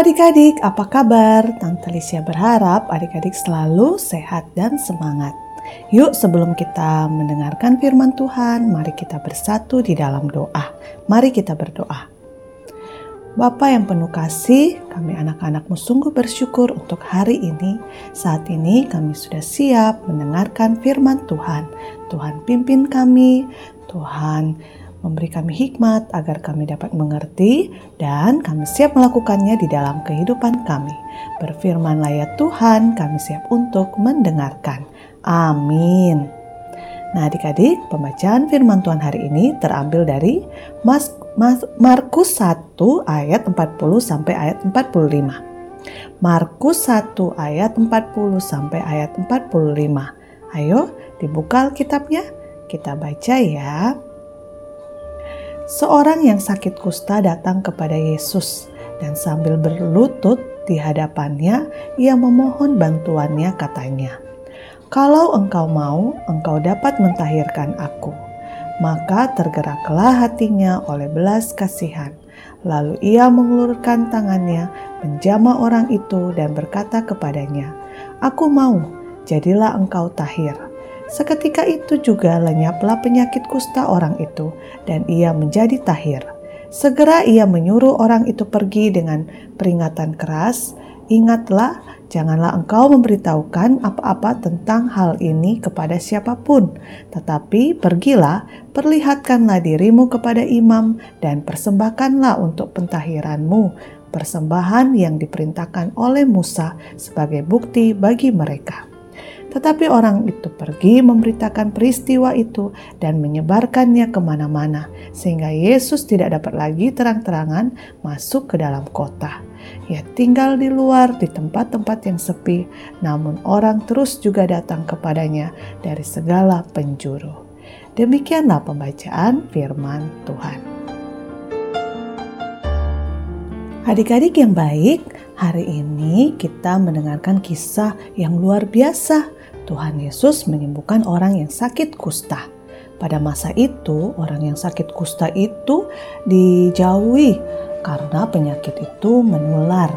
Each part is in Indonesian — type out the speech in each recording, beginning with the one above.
Adik-adik, apa kabar? Tante Lisya berharap adik-adik selalu sehat dan semangat. Yuk sebelum kita mendengarkan firman Tuhan, mari kita bersatu di dalam doa. Mari kita berdoa. Bapa yang penuh kasih, kami anak-anakmu sungguh bersyukur untuk hari ini. Saat ini kami sudah siap mendengarkan firman Tuhan. Tuhan pimpin kami, Tuhan memberi kami hikmat agar kami dapat mengerti dan kami siap melakukannya di dalam kehidupan kami. Berfirmanlah ya Tuhan, kami siap untuk mendengarkan. Amin. Nah adik-adik, pembacaan firman Tuhan hari ini terambil dari Mas, Mas, Markus 1 ayat 40 sampai ayat 45. Markus 1 ayat 40 sampai ayat 45. Ayo dibuka Alkitabnya, kita baca ya. Seorang yang sakit kusta datang kepada Yesus dan sambil berlutut di hadapannya, ia memohon bantuannya katanya, Kalau engkau mau, engkau dapat mentahirkan aku. Maka tergeraklah hatinya oleh belas kasihan. Lalu ia mengulurkan tangannya, menjamah orang itu dan berkata kepadanya, Aku mau, jadilah engkau tahir. Seketika itu juga lenyaplah penyakit kusta orang itu, dan ia menjadi tahir. Segera ia menyuruh orang itu pergi dengan peringatan keras, Ingatlah, janganlah engkau memberitahukan apa-apa tentang hal ini kepada siapa pun, tetapi pergilah, perlihatkanlah dirimu kepada imam, dan persembahkanlah untuk pentahiranmu persembahan yang diperintahkan oleh Musa sebagai bukti bagi mereka. Tetapi orang itu pergi memberitakan peristiwa itu dan menyebarkannya ke mana-mana, sehingga Yesus tidak dapat lagi terang-terangan masuk ke dalam kota. Ia tinggal di luar di tempat-tempat yang sepi, namun orang terus juga datang kepadanya dari segala penjuru. Demikianlah pembacaan firman Tuhan. Adik-adik yang baik, hari ini kita mendengarkan kisah yang luar biasa Tuhan Yesus menyembuhkan orang yang sakit kusta. Pada masa itu, orang yang sakit kusta itu dijauhi karena penyakit itu menular.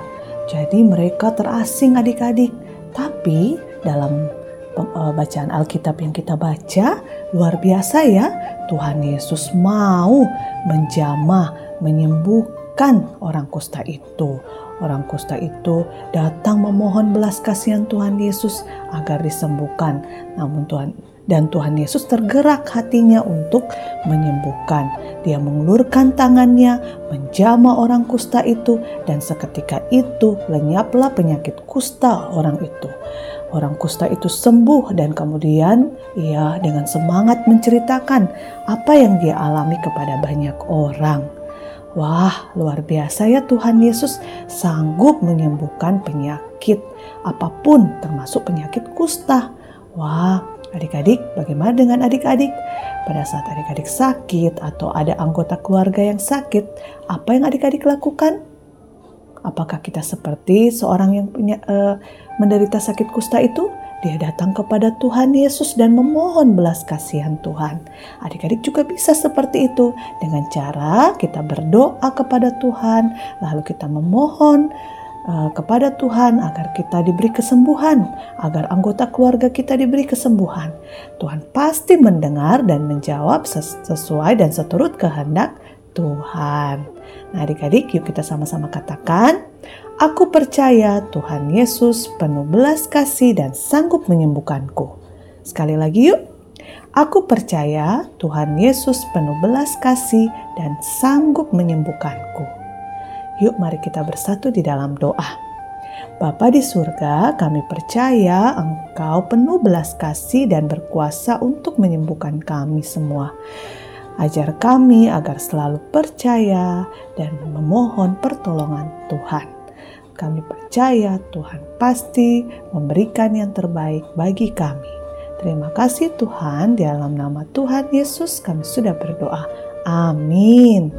Jadi mereka terasing adik-adik. Tapi dalam eh, bacaan Alkitab yang kita baca, luar biasa ya. Tuhan Yesus mau menjamah, menyembuhkan orang kusta itu. Orang kusta itu datang memohon belas kasihan Tuhan Yesus agar disembuhkan. Namun Tuhan dan Tuhan Yesus tergerak hatinya untuk menyembuhkan. Dia mengulurkan tangannya, menjama orang kusta itu, dan seketika itu lenyaplah penyakit kusta orang itu. Orang kusta itu sembuh dan kemudian ia dengan semangat menceritakan apa yang dia alami kepada banyak orang. Wah, luar biasa ya Tuhan Yesus sanggup menyembuhkan penyakit apa pun termasuk penyakit kusta. Wah, adik-adik bagaimana dengan adik-adik? Pada saat adik-adik sakit atau ada anggota keluarga yang sakit, apa yang adik-adik lakukan? Apakah kita seperti seorang yang punya uh, menderita sakit kusta itu? Dia datang kepada Tuhan Yesus dan memohon belas kasihan Tuhan. Adik-adik juga bisa seperti itu dengan cara kita berdoa kepada Tuhan, lalu kita memohon uh, kepada Tuhan agar kita diberi kesembuhan, agar anggota keluarga kita diberi kesembuhan. Tuhan pasti mendengar dan menjawab sesuai dan seturut kehendak Tuhan. Nah, adik-adik, yuk kita sama-sama katakan, Aku percaya Tuhan Yesus penuh belas kasih dan sanggup menyembuhkanku. Sekali lagi yuk. Aku percaya Tuhan Yesus penuh belas kasih dan sanggup menyembuhkanku. Yuk mari kita bersatu di dalam doa. Bapa di surga, kami percaya Engkau penuh belas kasih dan berkuasa untuk menyembuhkan kami semua. Ajar kami agar selalu percaya dan memohon pertolongan Tuhan. Kami percaya Tuhan pasti memberikan yang terbaik bagi kami. Terima kasih Tuhan, di dalam nama Tuhan Yesus kami sudah berdoa. Amin.